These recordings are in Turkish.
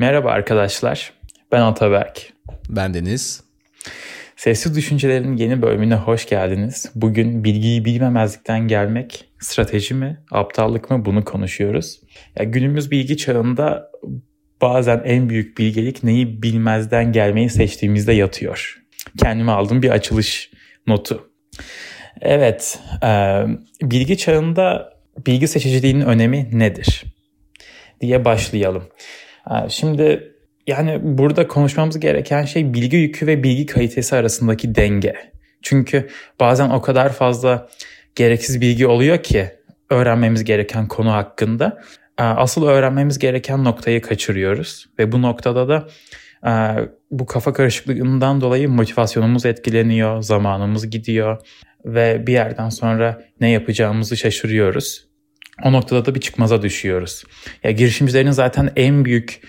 Merhaba arkadaşlar. Ben Ataberk. Ben Deniz. Sessiz Düşüncelerin yeni bölümüne hoş geldiniz. Bugün bilgiyi bilmemezlikten gelmek strateji mi, aptallık mı bunu konuşuyoruz. Ya günümüz bilgi çağında bazen en büyük bilgelik neyi bilmezden gelmeyi seçtiğimizde yatıyor. Kendime aldığım bir açılış notu. Evet, e, bilgi çağında bilgi seçiciliğinin önemi nedir? diye başlayalım. E, şimdi yani burada konuşmamız gereken şey bilgi yükü ve bilgi kalitesi arasındaki denge. Çünkü bazen o kadar fazla gereksiz bilgi oluyor ki öğrenmemiz gereken konu hakkında. E, asıl öğrenmemiz gereken noktayı kaçırıyoruz ve bu noktada da e, bu kafa karışıklığından dolayı motivasyonumuz etkileniyor, zamanımız gidiyor ve bir yerden sonra ne yapacağımızı şaşırıyoruz. O noktada da bir çıkmaza düşüyoruz. Ya girişimcilerin zaten en büyük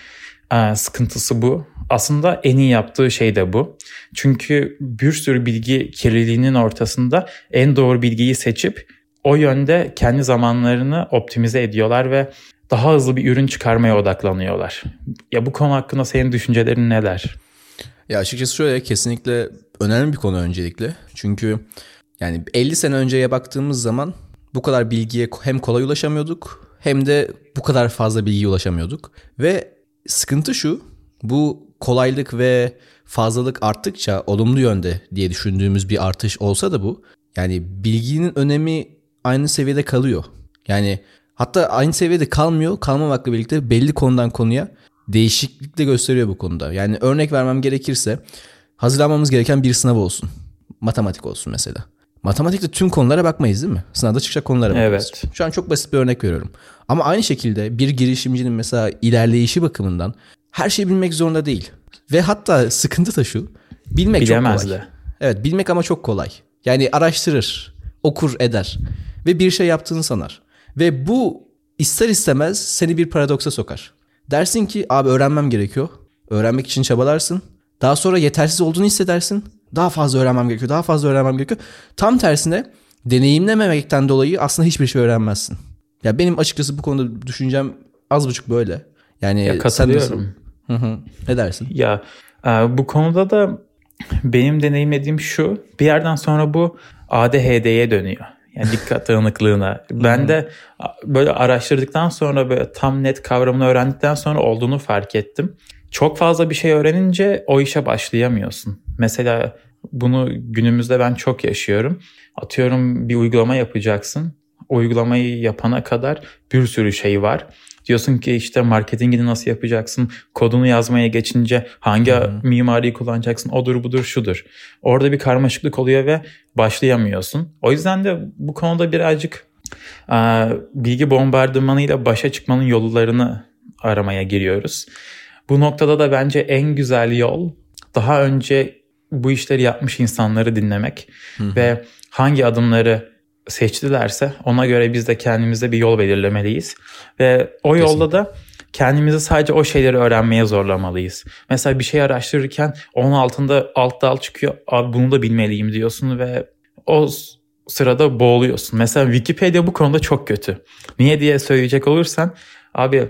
e, sıkıntısı bu. Aslında en iyi yaptığı şey de bu. Çünkü bir sürü bilgi kirliliğinin ortasında en doğru bilgiyi seçip o yönde kendi zamanlarını optimize ediyorlar ve daha hızlı bir ürün çıkarmaya odaklanıyorlar. Ya bu konu hakkında senin düşüncelerin neler? Ya açıkçası şöyle kesinlikle önemli bir konu öncelikle. Çünkü yani 50 sene önceye baktığımız zaman bu kadar bilgiye hem kolay ulaşamıyorduk hem de bu kadar fazla bilgiye ulaşamıyorduk. Ve sıkıntı şu bu kolaylık ve fazlalık arttıkça olumlu yönde diye düşündüğümüz bir artış olsa da bu yani bilginin önemi aynı seviyede kalıyor. Yani hatta aynı seviyede kalmıyor kalmamakla birlikte belli konudan konuya değişiklik de gösteriyor bu konuda. Yani örnek vermem gerekirse hazırlanmamız gereken bir sınav olsun. Matematik olsun mesela. Matematikte tüm konulara bakmayız değil mi? Sınavda çıkacak konulara bakarız. Evet. Şu an çok basit bir örnek veriyorum. Ama aynı şekilde bir girişimcinin mesela ilerleyişi bakımından her şeyi bilmek zorunda değil. Ve hatta sıkıntı da şu. Bilmek Bilemez çok kolay. De. Evet bilmek ama çok kolay. Yani araştırır, okur eder ve bir şey yaptığını sanar. Ve bu ister istemez seni bir paradoksa sokar. Dersin ki abi öğrenmem gerekiyor. Öğrenmek için çabalarsın. Daha sonra yetersiz olduğunu hissedersin daha fazla öğrenmem gerekiyor. Daha fazla öğrenmem gerekiyor. Tam tersine deneyimlememekten dolayı aslında hiçbir şey öğrenmezsin. Ya benim açıkçası bu konuda düşüncem az buçuk böyle. Yani ya katılıyorum. Hı hı. Ne dersin? Ya e, bu konuda da benim deneyimlediğim şu. Bir yerden sonra bu ADHD'ye dönüyor. Yani dikkat dağınıklığına. ben de böyle araştırdıktan sonra böyle tam net kavramını öğrendikten sonra olduğunu fark ettim. Çok fazla bir şey öğrenince o işe başlayamıyorsun. Mesela bunu günümüzde ben çok yaşıyorum. Atıyorum bir uygulama yapacaksın. O uygulamayı yapana kadar bir sürü şey var. Diyorsun ki işte marketingini nasıl yapacaksın? Kodunu yazmaya geçince hangi hmm. mimariyi kullanacaksın? Odur budur şudur. Orada bir karmaşıklık oluyor ve başlayamıyorsun. O yüzden de bu konuda birazcık e, bilgi bombardımanıyla başa çıkmanın yollarını aramaya giriyoruz. Bu noktada da bence en güzel yol daha önce bu işleri yapmış insanları dinlemek Hı-hı. ve hangi adımları seçtilerse ona göre biz de kendimize bir yol belirlemeliyiz. Ve o Kesinlikle. yolda da kendimizi sadece o şeyleri öğrenmeye zorlamalıyız. Mesela bir şey araştırırken onun altında alt dal çıkıyor. Abi bunu da bilmeliyim diyorsun ve o sırada boğuluyorsun. Mesela Wikipedia bu konuda çok kötü. Niye diye söyleyecek olursan abi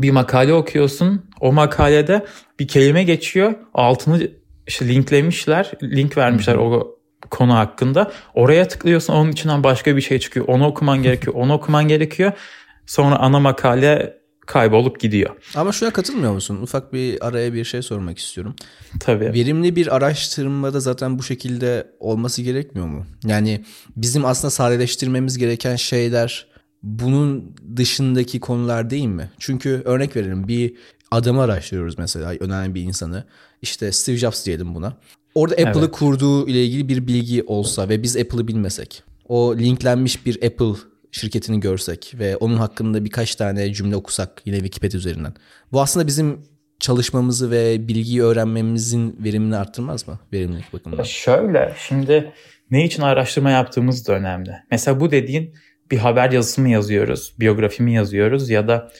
bir makale okuyorsun. O makalede bir kelime geçiyor. Altını işte linklemişler. Link vermişler o konu hakkında. Oraya tıklıyorsun onun içinden başka bir şey çıkıyor. Onu okuman gerekiyor. Onu okuman gerekiyor. Sonra ana makale kaybolup gidiyor. Ama şuna katılmıyor musun? Ufak bir araya bir şey sormak istiyorum. Tabii. Verimli bir araştırmada zaten bu şekilde olması gerekmiyor mu? Yani bizim aslında sadeleştirmemiz gereken şeyler bunun dışındaki konular değil mi? Çünkü örnek verelim bir adamı araştırıyoruz mesela önemli bir insanı. İşte Steve Jobs diyelim buna. Orada Apple'ı evet. kurduğu ile ilgili bir bilgi olsa ve biz Apple'ı bilmesek. O linklenmiş bir Apple şirketini görsek ve onun hakkında birkaç tane cümle okusak yine Wikipedia üzerinden. Bu aslında bizim çalışmamızı ve bilgiyi öğrenmemizin verimini arttırmaz mı? Verimlilik bakımından. Şöyle şimdi ne için araştırma yaptığımız da önemli. Mesela bu dediğin bir haber yazısı mı yazıyoruz, biyografi mi yazıyoruz ya da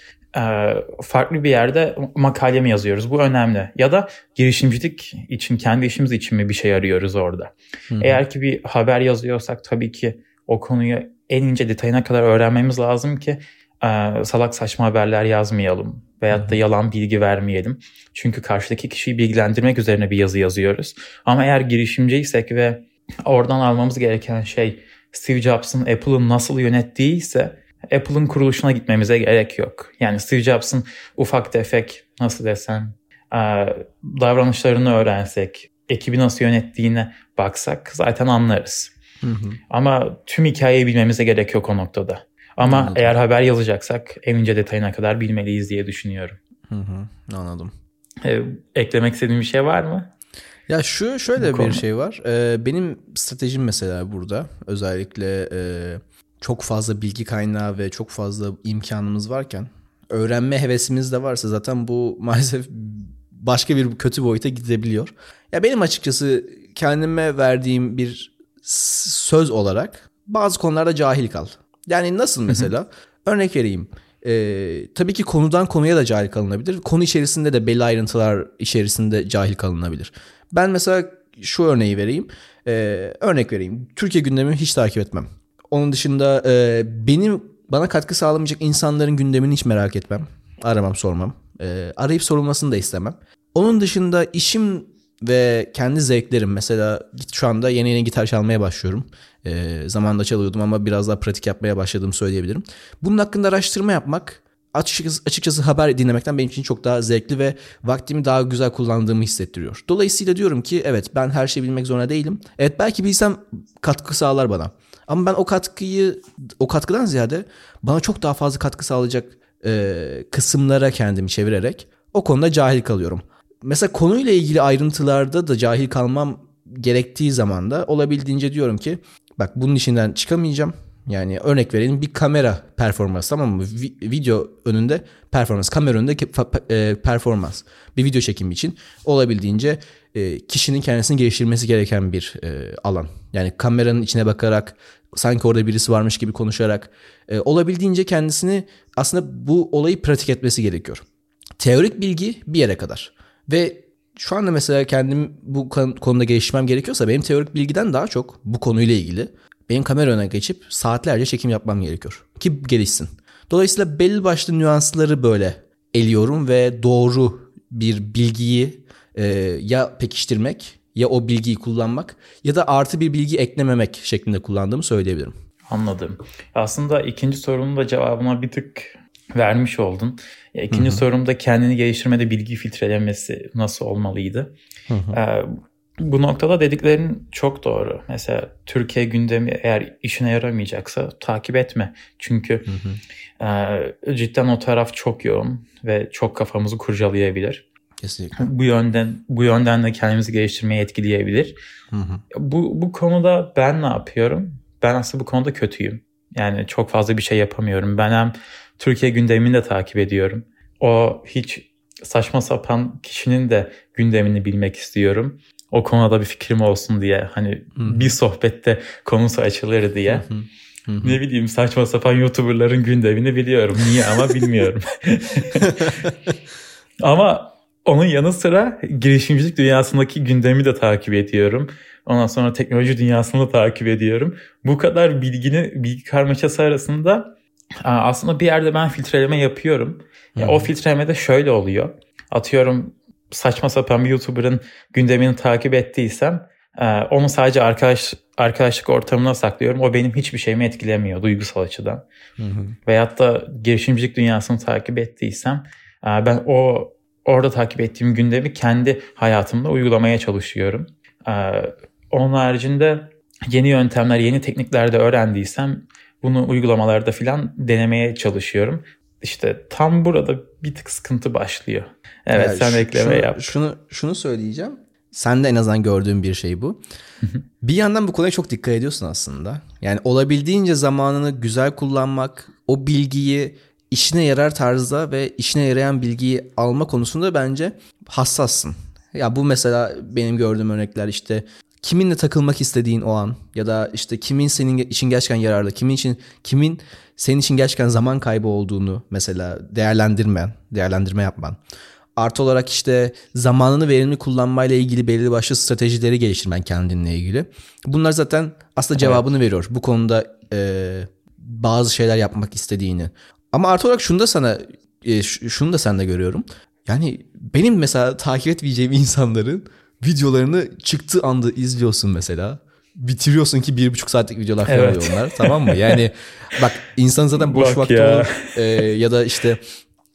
farklı bir yerde makale mi yazıyoruz? Bu önemli. Ya da girişimcilik için, kendi işimiz için mi bir şey arıyoruz orada? Hı-hı. Eğer ki bir haber yazıyorsak tabii ki o konuyu en ince detayına kadar öğrenmemiz lazım ki e, salak saçma haberler yazmayalım veyahut da yalan bilgi vermeyelim. Çünkü karşıdaki kişiyi bilgilendirmek üzerine bir yazı yazıyoruz. Ama eğer girişimciysek ve oradan almamız gereken şey Steve Jobs'ın Apple'ın nasıl yönettiği ise Apple'ın kuruluşuna gitmemize gerek yok. Yani Steve Jobs'ın ufak tefek nasıl desem e, davranışlarını öğrensek, ekibi nasıl yönettiğine baksak zaten anlarız. Hı hı. Ama tüm hikayeyi bilmemize gerek yok o noktada. Ama Anladım. eğer haber yazacaksak en ince detayına kadar bilmeliyiz diye düşünüyorum. Hı hı, anladım. Ee, eklemek istediğin bir şey var mı? Ya şu şöyle Bu bir konu. şey var. Ee, benim stratejim mesela burada özellikle e, çok fazla bilgi kaynağı ve çok fazla imkanımız varken öğrenme hevesimiz de varsa zaten bu maalesef başka bir kötü boyuta gidebiliyor. Ya benim açıkçası kendime verdiğim bir söz olarak bazı konularda cahil kal. Yani nasıl mesela? Örnek vereyim. Ee, tabii ki konudan konuya da cahil kalınabilir. Konu içerisinde de belli ayrıntılar içerisinde cahil kalınabilir. Ben mesela şu örneği vereyim. Ee, örnek vereyim. Türkiye gündemini hiç takip etmem. Onun dışında e, benim bana katkı sağlamayacak insanların gündemini hiç merak etmem. Aramam sormam. E, arayıp sorulmasını da istemem. Onun dışında işim ve kendi zevklerim mesela şu anda yeni yeni gitar çalmaya başlıyorum. E, zamanında çalıyordum ama biraz daha pratik yapmaya başladığımı söyleyebilirim. Bunun hakkında araştırma yapmak açıkçası, açıkçası haber dinlemekten benim için çok daha zevkli ve vaktimi daha güzel kullandığımı hissettiriyor. Dolayısıyla diyorum ki evet ben her şeyi bilmek zorunda değilim. Evet belki bilsem katkı sağlar bana. Ama ben o katkıyı o katkıdan ziyade bana çok daha fazla katkı sağlayacak e, kısımlara kendimi çevirerek o konuda cahil kalıyorum. Mesela konuyla ilgili ayrıntılarda da cahil kalmam gerektiği zaman da olabildiğince diyorum ki bak bunun içinden çıkamayacağım. Yani örnek verelim bir kamera performans tamam mı? video önünde performans, kamera önünde performans. Bir video çekimi için olabildiğince e, kişinin kendisini geliştirmesi gereken bir e, alan. Yani kameranın içine bakarak sanki orada birisi varmış gibi konuşarak olabildiğince kendisini aslında bu olayı pratik etmesi gerekiyor. Teorik bilgi bir yere kadar. Ve şu anda mesela kendim bu konuda geliştirmem gerekiyorsa benim teorik bilgiden daha çok bu konuyla ilgili benim kamera önüne geçip saatlerce çekim yapmam gerekiyor ki gelişsin. Dolayısıyla belli başlı nüansları böyle eliyorum ve doğru bir bilgiyi e, ya pekiştirmek ya o bilgiyi kullanmak ya da artı bir bilgi eklememek şeklinde kullandığımı söyleyebilirim. Anladım. Aslında ikinci sorunun da cevabına bir tık vermiş oldun. Ya ikinci Hı-hı. sorumda kendini geliştirmede bilgi filtrelemesi nasıl olmalıydı? Ee, bu noktada dediklerin çok doğru. Mesela Türkiye gündemi eğer işine yaramayacaksa takip etme. Çünkü e, cidden o taraf çok yoğun ve çok kafamızı kurcalayabilir. Kesinlikle. Bu yönden bu yönden de kendimizi geliştirmeye etkileyebilir. Hı hı. Bu bu konuda ben ne yapıyorum? Ben aslında bu konuda kötüyüm. Yani çok fazla bir şey yapamıyorum. Ben hem Türkiye gündemini de takip ediyorum. O hiç saçma sapan kişinin de gündemini bilmek istiyorum o konuda bir fikrim olsun diye hani Hı-hı. bir sohbette konusu açılır diye. Hı-hı. Hı-hı. Ne bileyim saçma sapan YouTuber'ların gündemini biliyorum. Niye ama bilmiyorum. ama onun yanı sıra girişimcilik dünyasındaki gündemi de takip ediyorum. Ondan sonra teknoloji dünyasını da takip ediyorum. Bu kadar bilgini, bilgi karmaşası arasında aslında bir yerde ben filtreleme yapıyorum. Ya o filtreleme de şöyle oluyor. Atıyorum saçma sapan bir YouTuber'ın gündemini takip ettiysem onu sadece arkadaş arkadaşlık ortamına saklıyorum. O benim hiçbir şeyimi etkilemiyor duygusal açıdan. Hı hı. Veyahut da girişimcilik dünyasını takip ettiysem ben o orada takip ettiğim gündemi kendi hayatımda uygulamaya çalışıyorum. E, onun haricinde yeni yöntemler, yeni teknikler de öğrendiysem bunu uygulamalarda filan denemeye çalışıyorum. İşte tam burada bir tık sıkıntı başlıyor. Evet yani sen ekleme şunu, yap. Şunu, şunu söyleyeceğim. Sen de en azından gördüğün bir şey bu. bir yandan bu konuya çok dikkat ediyorsun aslında. Yani olabildiğince zamanını güzel kullanmak, o bilgiyi işine yarar tarzda ve işine yarayan bilgiyi alma konusunda bence hassassın. Ya bu mesela benim gördüğüm örnekler işte kiminle takılmak istediğin o an ya da işte kimin senin için gerçekten yararlı, kimin için kimin senin için gerçekten zaman kaybı olduğunu mesela değerlendirmen, değerlendirme yapman. Artı olarak işte zamanını verimli kullanmayla ilgili belirli başlı stratejileri geliştirmen kendinle ilgili. Bunlar zaten aslında cevabını evet. veriyor. Bu konuda e, bazı şeyler yapmak istediğini. Ama artı olarak şunu da sana e, şunu da sende görüyorum. Yani benim mesela takip etmeyeceğim insanların videolarını çıktığı anda izliyorsun mesela. Bitiriyorsun ki bir buçuk saatlik videolar falan evet. onlar tamam mı? Yani bak insan zaten boş vakti ya. olur e, ya da işte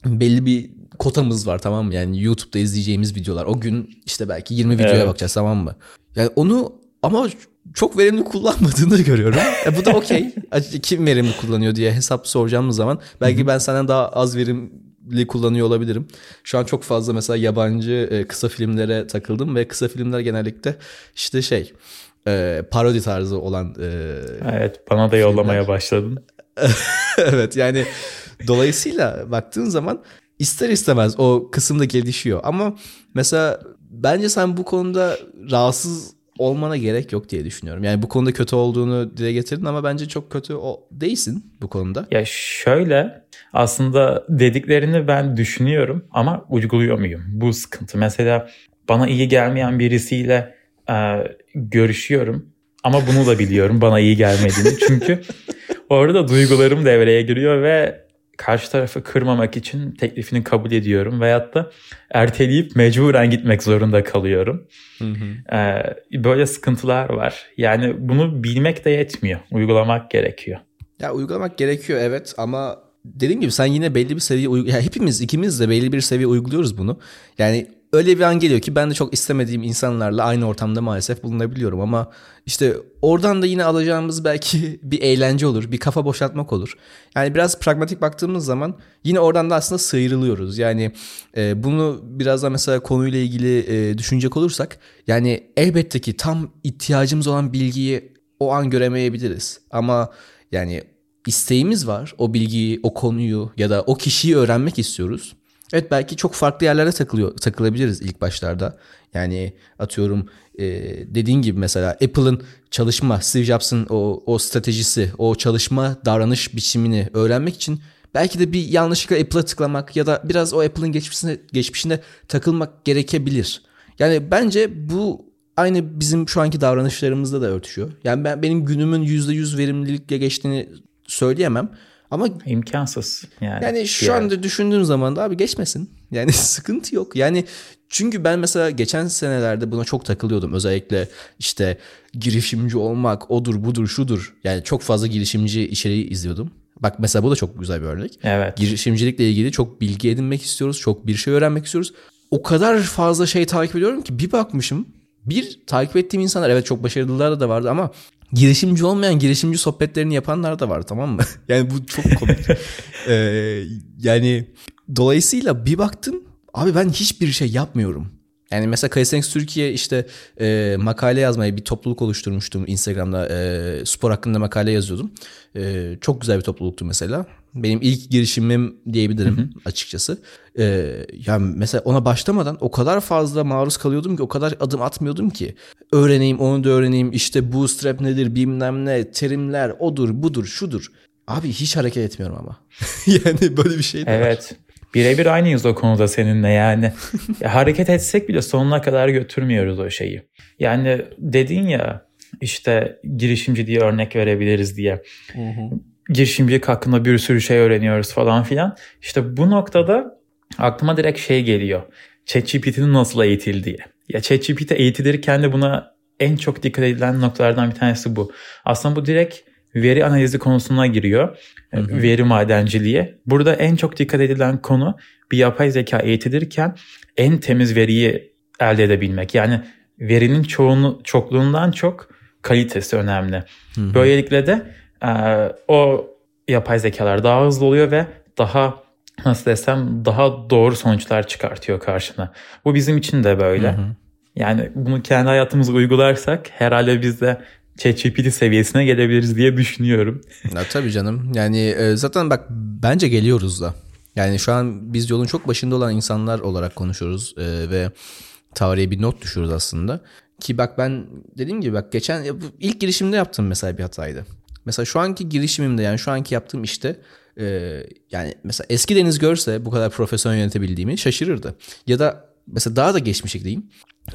belli bir kotamız var tamam mı? Yani YouTube'da izleyeceğimiz videolar. O gün işte belki 20 videoya evet. bakacağız tamam mı? Yani onu ama çok verimli kullanmadığını görüyorum. E bu da okey. Kim verimli kullanıyor diye hesap soracağımız zaman belki ben senden daha az verimli kullanıyor olabilirim. Şu an çok fazla mesela yabancı e, kısa filmlere takıldım ve kısa filmler genellikle işte şey e, parodi tarzı olan e, Evet bana da yollamaya filmler. başladın. evet yani dolayısıyla baktığın zaman ister istemez o kısımda gelişiyor. Ama mesela bence sen bu konuda rahatsız olmana gerek yok diye düşünüyorum. Yani bu konuda kötü olduğunu dile getirdin ama bence çok kötü o değilsin bu konuda. Ya şöyle aslında dediklerini ben düşünüyorum ama uyguluyor muyum? Bu sıkıntı. Mesela bana iyi gelmeyen birisiyle e, görüşüyorum ama bunu da biliyorum bana iyi gelmediğini. Çünkü orada duygularım devreye giriyor ve karşı tarafı kırmamak için teklifini kabul ediyorum veyahut da erteleyip mecburen gitmek zorunda kalıyorum. Hı hı. Ee, böyle sıkıntılar var. Yani bunu bilmek de yetmiyor. Uygulamak gerekiyor. Ya uygulamak gerekiyor evet ama dediğim gibi sen yine belli bir seviye ya hepimiz ikimiz de belli bir seviye uyguluyoruz bunu. Yani öyle bir an geliyor ki ben de çok istemediğim insanlarla aynı ortamda maalesef bulunabiliyorum ama işte oradan da yine alacağımız belki bir eğlence olur, bir kafa boşaltmak olur. Yani biraz pragmatik baktığımız zaman yine oradan da aslında sıyrılıyoruz. Yani e, bunu biraz da mesela konuyla ilgili e, düşünecek olursak yani elbette ki tam ihtiyacımız olan bilgiyi o an göremeyebiliriz. Ama yani isteğimiz var. O bilgiyi, o konuyu ya da o kişiyi öğrenmek istiyoruz. Evet belki çok farklı yerlere takılıyor takılabiliriz ilk başlarda. Yani atıyorum e, dediğin gibi mesela Apple'ın çalışma, Steve Jobs'ın o, o stratejisi, o çalışma davranış biçimini öğrenmek için belki de bir yanlışlıkla Apple'a tıklamak ya da biraz o Apple'ın geçmişine, geçmişine takılmak gerekebilir. Yani bence bu aynı bizim şu anki davranışlarımızda da örtüşüyor. Yani ben benim günümün %100 verimlilikle geçtiğini söyleyemem. Ama imkansız yani. Yani şu yani. anda düşündüğüm zaman da abi geçmesin. Yani sıkıntı yok. Yani çünkü ben mesela geçen senelerde buna çok takılıyordum. Özellikle işte girişimci olmak, odur budur şudur. Yani çok fazla girişimci içeriği izliyordum. Bak mesela bu da çok güzel bir örnek. Evet. Girişimcilikle ilgili çok bilgi edinmek istiyoruz. Çok bir şey öğrenmek istiyoruz. O kadar fazla şey takip ediyorum ki bir bakmışım. Bir takip ettiğim insanlar evet çok başarılılar da vardı ama girişimci olmayan girişimci sohbetlerini yapanlar da var tamam mı? yani bu çok komik. ee, yani dolayısıyla bir baktım abi ben hiçbir şey yapmıyorum. Yani mesela Calisthenics Türkiye işte e, makale yazmayı bir topluluk oluşturmuştum Instagram'da e, spor hakkında makale yazıyordum. E, çok güzel bir topluluktu mesela. Benim ilk girişimim diyebilirim hı hı. açıkçası. E, yani mesela ona başlamadan o kadar fazla maruz kalıyordum ki o kadar adım atmıyordum ki. Öğreneyim onu da öğreneyim işte bootstrap nedir bilmem ne terimler odur budur şudur. Abi hiç hareket etmiyorum ama. yani böyle bir şey de Evet. Var. Birebir aynıyız o konuda seninle yani. ya hareket etsek bile sonuna kadar götürmüyoruz o şeyi. Yani dedin ya işte girişimci diye örnek verebiliriz diye. Hı hı. Girişimcilik hakkında bir sürü şey öğreniyoruz falan filan. İşte bu noktada aklıma direkt şey geliyor. ChatGPT'nin nasıl eğitildiği. Ya ChatGPT eğitilirken de buna en çok dikkat edilen noktalardan bir tanesi bu. Aslında bu direkt veri analizi konusuna giriyor. Hı hı. Veri madenciliği. Burada en çok dikkat edilen konu bir yapay zeka eğitilirken en temiz veriyi elde edebilmek. Yani verinin çoğunu, çokluğundan çok kalitesi önemli. Hı hı. Böylelikle de e, o yapay zekalar daha hızlı oluyor ve daha nasıl desem daha doğru sonuçlar çıkartıyor karşına. Bu bizim için de böyle. Hı hı. Yani bunu kendi hayatımıza uygularsak herhalde biz de ChatGPT seviyesine gelebiliriz diye düşünüyorum. ya, tabii canım. Yani e, zaten bak bence geliyoruz da. Yani şu an biz yolun çok başında olan insanlar olarak konuşuyoruz e, ve tarihe bir not düşüyoruz aslında. Ki bak ben dediğim gibi bak geçen ilk girişimde yaptığım mesela bir hataydı. Mesela şu anki girişimimde yani şu anki yaptığım işte e, yani mesela eski Deniz görse bu kadar profesyonel yönetebildiğimi şaşırırdı. Ya da mesela daha da geçmişe gideyim.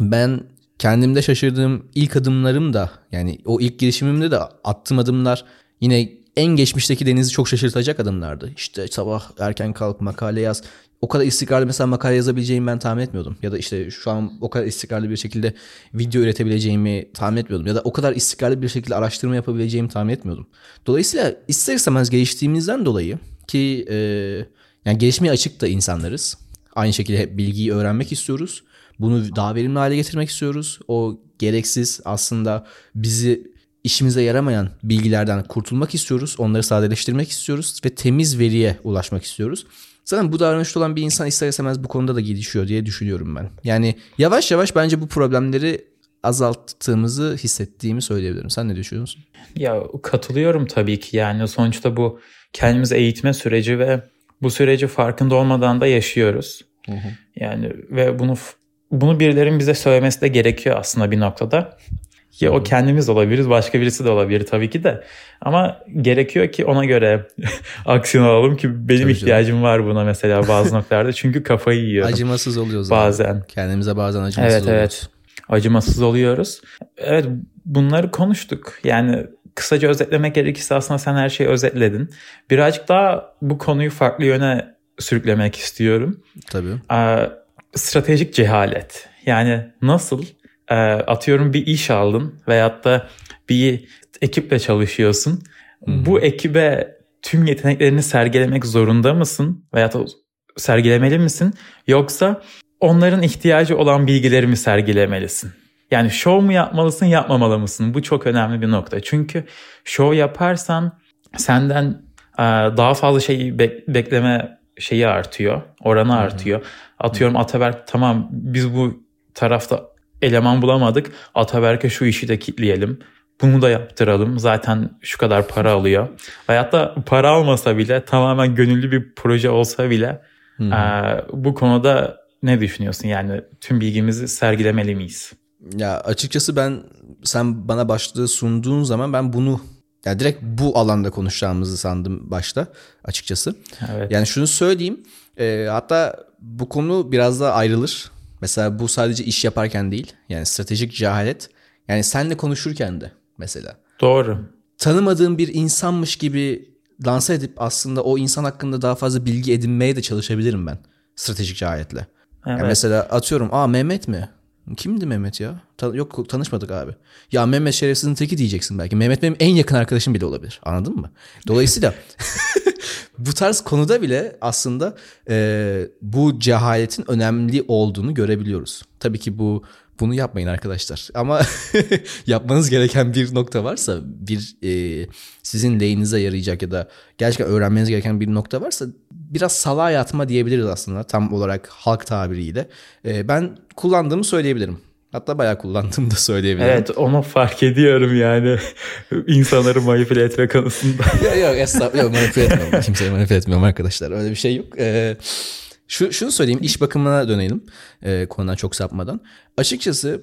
Ben kendimde şaşırdığım ilk adımlarım da yani o ilk girişimimde de attığım adımlar yine en geçmişteki Deniz'i çok şaşırtacak adımlardı. İşte sabah erken kalk makale yaz. O kadar istikrarlı mesela makale yazabileceğimi ben tahmin etmiyordum. Ya da işte şu an o kadar istikrarlı bir şekilde video üretebileceğimi tahmin etmiyordum. Ya da o kadar istikrarlı bir şekilde araştırma yapabileceğimi tahmin etmiyordum. Dolayısıyla ister istemez geliştiğimizden dolayı ki e, yani gelişmeye açık da insanlarız. Aynı şekilde hep bilgiyi öğrenmek istiyoruz. Bunu daha verimli hale getirmek istiyoruz. O gereksiz aslında bizi işimize yaramayan bilgilerden kurtulmak istiyoruz. Onları sadeleştirmek istiyoruz ve temiz veriye ulaşmak istiyoruz. Zaten bu davranışta olan bir insan ister istemez bu konuda da gelişiyor diye düşünüyorum ben. Yani yavaş yavaş bence bu problemleri azalttığımızı hissettiğimi söyleyebilirim. Sen ne düşünüyorsun? Ya katılıyorum tabii ki. Yani sonuçta bu kendimizi eğitme süreci ve bu süreci farkında olmadan da yaşıyoruz. Hı hı. Yani ve bunu bunu birilerin bize söylemesi de gerekiyor aslında bir noktada. Ya o kendimiz olabiliriz, başka birisi de olabilir tabii ki de. Ama gerekiyor ki ona göre aksiyon alalım ki benim tabii ihtiyacım canım. var buna mesela bazı noktalarda. Çünkü kafayı yiyorum. Acımasız oluyoruz bazen. Abi. Kendimize bazen acımasız evet, oluyoruz. Evet evet. Acımasız oluyoruz. Evet bunları konuştuk. Yani kısaca özetlemek gerekirse aslında sen her şeyi özetledin. Birazcık daha bu konuyu farklı yöne sürüklemek istiyorum. Tabii. Ee, stratejik cehalet. Yani nasıl e, atıyorum bir iş aldın veyahut da bir ekiple çalışıyorsun. Hı-hı. Bu ekibe tüm yeteneklerini sergilemek zorunda mısın? Veyahut da sergilemeli misin? Yoksa onların ihtiyacı olan bilgileri mi sergilemelisin? Yani show mu yapmalısın, yapmamalı mısın? Bu çok önemli bir nokta. Çünkü show yaparsan senden e, daha fazla şeyi bekleme şeyi artıyor, oranı artıyor. Atıyorum Ataberk tamam biz bu tarafta eleman bulamadık. Ataberk'e şu işi de kitleyelim. Bunu da yaptıralım. Zaten şu kadar para alıyor. Hayatta para almasa bile tamamen gönüllü bir proje olsa bile e, bu konuda ne düşünüyorsun? Yani tüm bilgimizi sergilemeli miyiz? Ya açıkçası ben sen bana başlığı sunduğun zaman ben bunu ya direkt bu alanda konuşacağımızı sandım başta açıkçası. Evet. Yani şunu söyleyeyim. E, hatta bu konu biraz daha ayrılır. Mesela bu sadece iş yaparken değil. Yani stratejik cehalet. Yani senle konuşurken de mesela. Doğru. Tanımadığın bir insanmış gibi lanse edip aslında o insan hakkında daha fazla bilgi edinmeye de çalışabilirim ben. Stratejik cehaletle. Evet. Yani mesela atıyorum aa Mehmet mi? Kimdi Mehmet ya? Ta- yok tanışmadık abi. Ya Mehmet şerefsizin teki diyeceksin belki. Mehmet benim en yakın arkadaşım bile olabilir. Anladın mı? Dolayısıyla bu tarz konuda bile aslında e, bu cehaletin önemli olduğunu görebiliyoruz. Tabii ki bu bunu yapmayın arkadaşlar. Ama yapmanız gereken bir nokta varsa, bir e, sizin lehinize yarayacak ya da gerçekten öğrenmeniz gereken bir nokta varsa biraz salağa yatma diyebiliriz aslında tam olarak halk tabiriyle. E, ben kullandığımı söyleyebilirim. Hatta bayağı kullandığımı da söyleyebilirim. Evet onu fark ediyorum yani. insanları manipüle etme konusunda. yok yok estağfurullah yok, manipüle etmiyorum. Kimseyi manipüle etmiyorum arkadaşlar. Öyle bir şey yok. Ee, şu, şunu söyleyeyim iş bakımına dönelim e, konudan çok sapmadan. Açıkçası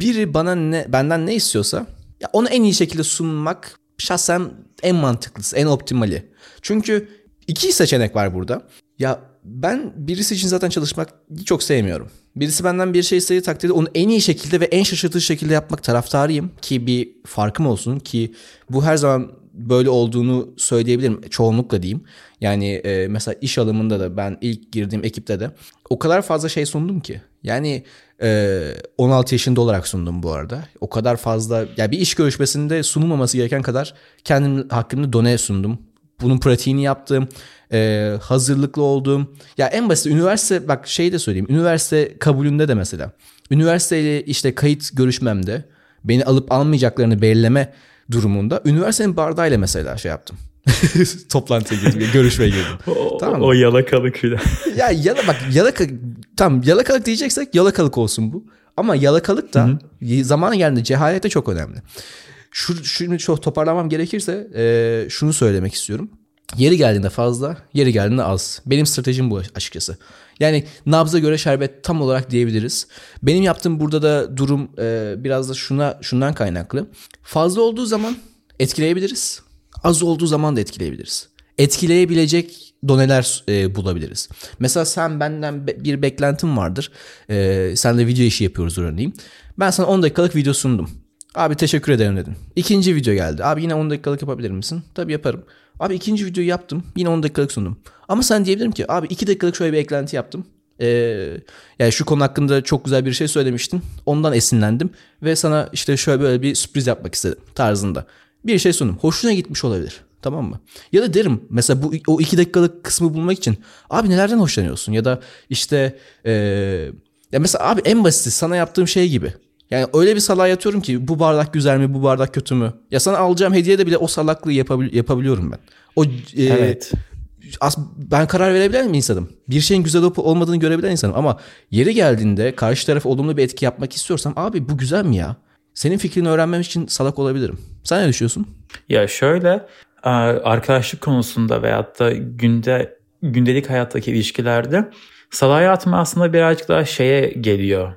biri bana ne benden ne istiyorsa ya onu en iyi şekilde sunmak şahsen en mantıklısı, en optimali. Çünkü iki seçenek var burada. Ya ben birisi için zaten çalışmak çok sevmiyorum. Birisi benden bir şey istediği takdirde onu en iyi şekilde ve en şaşırtıcı şekilde yapmak taraftarıyım ki bir farkım olsun ki bu her zaman böyle olduğunu söyleyebilirim çoğunlukla diyeyim. Yani e, mesela iş alımında da ben ilk girdiğim ekipte de o kadar fazla şey sundum ki. Yani e, 16 yaşında olarak sundum bu arada. O kadar fazla ya yani bir iş görüşmesinde sunulmaması gereken kadar kendim hakkında done sundum. Bunun pratiğini yaptım. E, hazırlıklı olduğum. Ya en basit üniversite bak şey de söyleyeyim. Üniversite kabulünde de mesela. Üniversiteyle işte kayıt görüşmemde beni alıp almayacaklarını belirleme durumunda üniversitenin bardağıyla mesela şey yaptım. Toplantıya girdim, görüşmeye girdim. o, tamam mı? O yalakalık filan. ya yala bak yalaka tam yalakalık diyeceksek yalakalık olsun bu. Ama yalakalık da Hı-hı. zamanı geldiğinde cehalete çok önemli. Şu, şunu çok toparlamam gerekirse e, şunu söylemek istiyorum. Yeri geldiğinde fazla, yeri geldiğinde az. Benim stratejim bu açıkçası. Yani nabza göre şerbet tam olarak diyebiliriz. Benim yaptığım burada da durum e, biraz da şuna şundan kaynaklı. Fazla olduğu zaman etkileyebiliriz. Az olduğu zaman da etkileyebiliriz. Etkileyebilecek doneler e, bulabiliriz. Mesela sen benden be, bir beklentim vardır. E, senle video işi yapıyoruz örneğin. Ben sana 10 dakikalık video sundum. Abi teşekkür ederim dedin. İkinci video geldi. Abi yine 10 dakikalık yapabilir misin? Tabii yaparım. Abi ikinci videoyu yaptım. Yine 10 dakikalık sundum. Ama sen diyebilirim ki abi 2 dakikalık şöyle bir eklenti yaptım. Ee, yani şu konu hakkında çok güzel bir şey söylemiştin. Ondan esinlendim. Ve sana işte şöyle böyle bir sürpriz yapmak istedim tarzında. Bir şey sundum. Hoşuna gitmiş olabilir. Tamam mı? Ya da derim mesela bu o iki dakikalık kısmı bulmak için abi nelerden hoşlanıyorsun? Ya da işte ee, ya mesela abi en basiti sana yaptığım şey gibi. Yani öyle bir salağa yatıyorum ki bu bardak güzel mi bu bardak kötü mü? Ya sana alacağım hediyede bile o salaklığı yapabil- yapabiliyorum ben. O e, Evet. as- ben karar verebilen bir insanım. Bir şeyin güzel olup olmadığını görebilen insanım ama yeri geldiğinde karşı taraf olumlu bir etki yapmak istiyorsam abi bu güzel mi ya? Senin fikrini öğrenmem için salak olabilirim. Sen ne düşünüyorsun? Ya şöyle arkadaşlık konusunda veyahut da günde gündelik hayattaki ilişkilerde salaya atma aslında birazcık daha şeye geliyor.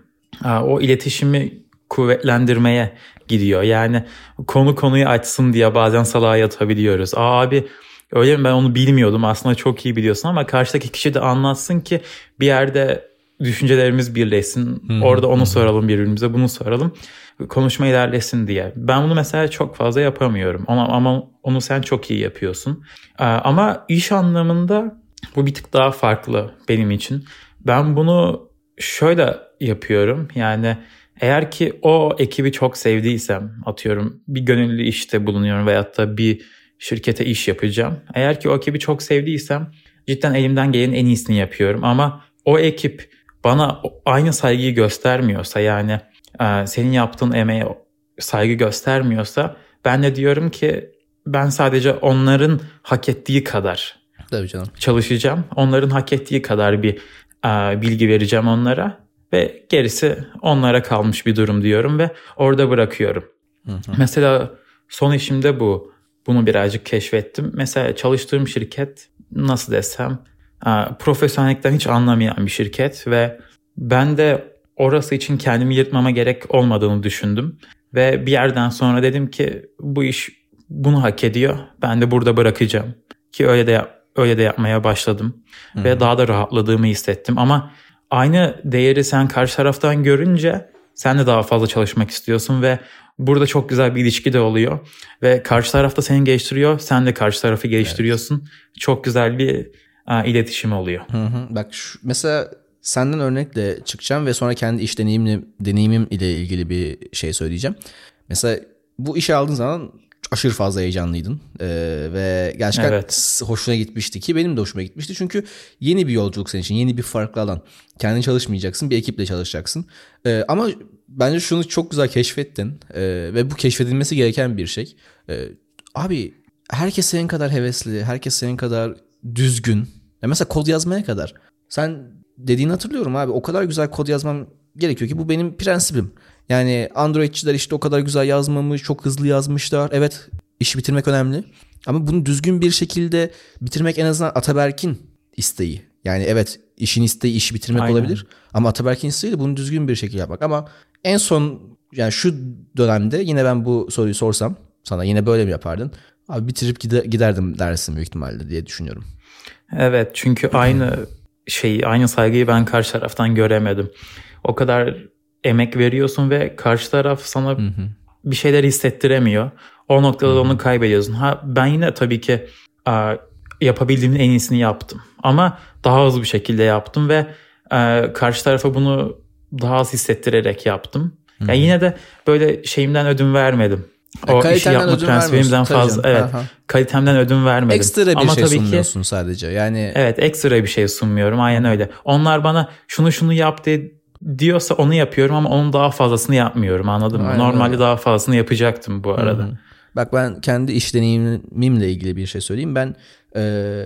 O iletişimi kuvvetlendirmeye gidiyor. Yani konu konuyu açsın diye bazen salağa atabiliyoruz. Aa abi öyle mi ben onu bilmiyordum aslında çok iyi biliyorsun ama karşıdaki kişi de anlatsın ki bir yerde düşüncelerimiz birleşsin. Orada onu soralım birbirimize bunu soralım. Konuşma ilerlesin diye. Ben bunu mesela çok fazla yapamıyorum. Ama, ama onu sen çok iyi yapıyorsun. Ama iş anlamında bu bir tık daha farklı benim için. Ben bunu şöyle yapıyorum. Yani eğer ki o ekibi çok sevdiysem atıyorum bir gönüllü işte bulunuyorum veyahut da bir şirkete iş yapacağım. Eğer ki o ekibi çok sevdiysem cidden elimden gelenin en iyisini yapıyorum. Ama o ekip bana aynı saygıyı göstermiyorsa yani e, senin yaptığın emeğe saygı göstermiyorsa ben de diyorum ki ben sadece onların hak ettiği kadar Tabii canım. çalışacağım. Onların hak ettiği kadar bir e, bilgi vereceğim onlara ve gerisi onlara kalmış bir durum diyorum ve orada bırakıyorum. Mesela son işimde bu. Bunu birazcık keşfettim. Mesela çalıştığım şirket nasıl desem profesyonellikten hiç anlamayan bir şirket ve ben de orası için kendimi yırtmama gerek olmadığını düşündüm. Ve bir yerden sonra dedim ki bu iş bunu hak ediyor. Ben de burada bırakacağım. Ki öyle de öyle de yapmaya başladım ve daha da rahatladığımı hissettim ama aynı değeri sen karşı taraftan görünce sen de daha fazla çalışmak istiyorsun ve burada çok güzel bir ilişki de oluyor ve karşı taraf da seni geliştiriyor sen de karşı tarafı geliştiriyorsun çok güzel bir e, iletişim oluyor. Hı hı. Bak şu, mesela senden örnekle çıkacağım ve sonra kendi iş deneyimli, deneyimim ile ilgili bir şey söyleyeceğim. Mesela bu işe aldığın zaman aşırı fazla heyecanlıydın Ee, ve gerçekten Evet. hoşuna gitmişti ki benim de hoşuma gitmişti. Çünkü yeni bir yolculuk senin için, yeni bir farklı alan. Kendin çalışmayacaksın, bir ekiple çalışacaksın. Ee, ama bence şunu çok güzel keşfettin Ee, ve bu keşfedilmesi gereken bir şey. Ee, abi herkes senin kadar hevesli, herkes senin kadar düzgün. Ya mesela kod yazmaya kadar. Sen dediğini hatırlıyorum abi. O kadar güzel kod yazmam gerekiyor ki bu benim prensibim. Yani Androidçiler işte o kadar güzel yazmamış, çok hızlı yazmışlar. Evet işi bitirmek önemli. Ama bunu düzgün bir şekilde bitirmek en azından Ataberk'in isteği. Yani evet işin isteği işi bitirmek Aynen. olabilir. Ama Ataberk'in isteği de bunu düzgün bir şekilde yapmak. Ama en son yani şu dönemde yine ben bu soruyu sorsam sana yine böyle mi yapardın? Abi bitirip gide- giderdim dersin büyük ihtimalle diye düşünüyorum. Evet çünkü aynı şeyi aynı saygıyı ben karşı taraftan göremedim. O kadar emek veriyorsun ve karşı taraf sana bir şeyler hissettiremiyor. O noktada da onu kaybediyorsun. Ha ben yine tabii ki a, yapabildiğimin en iyisini yaptım. Ama daha hızlı bir şekilde yaptım ve e, karşı tarafa bunu daha az hissettirerek yaptım. Yani yine de böyle şeyimden ödün vermedim. Ya O işi kalitemden yapma prensibimden fazla canım. evet Aha. kalitemden ödün vermedim. Ekstra bir Ama şey tabii ki sunmuyorsun sadece. Yani Evet ekstra bir şey sunmuyorum aynen öyle. Onlar bana şunu şunu yap de, diyorsa onu yapıyorum ama onun daha fazlasını yapmıyorum anladın mı? Aynen Normalde öyle. daha fazlasını yapacaktım bu arada. Bak ben kendi iş deneyimimle ilgili bir şey söyleyeyim. Ben e,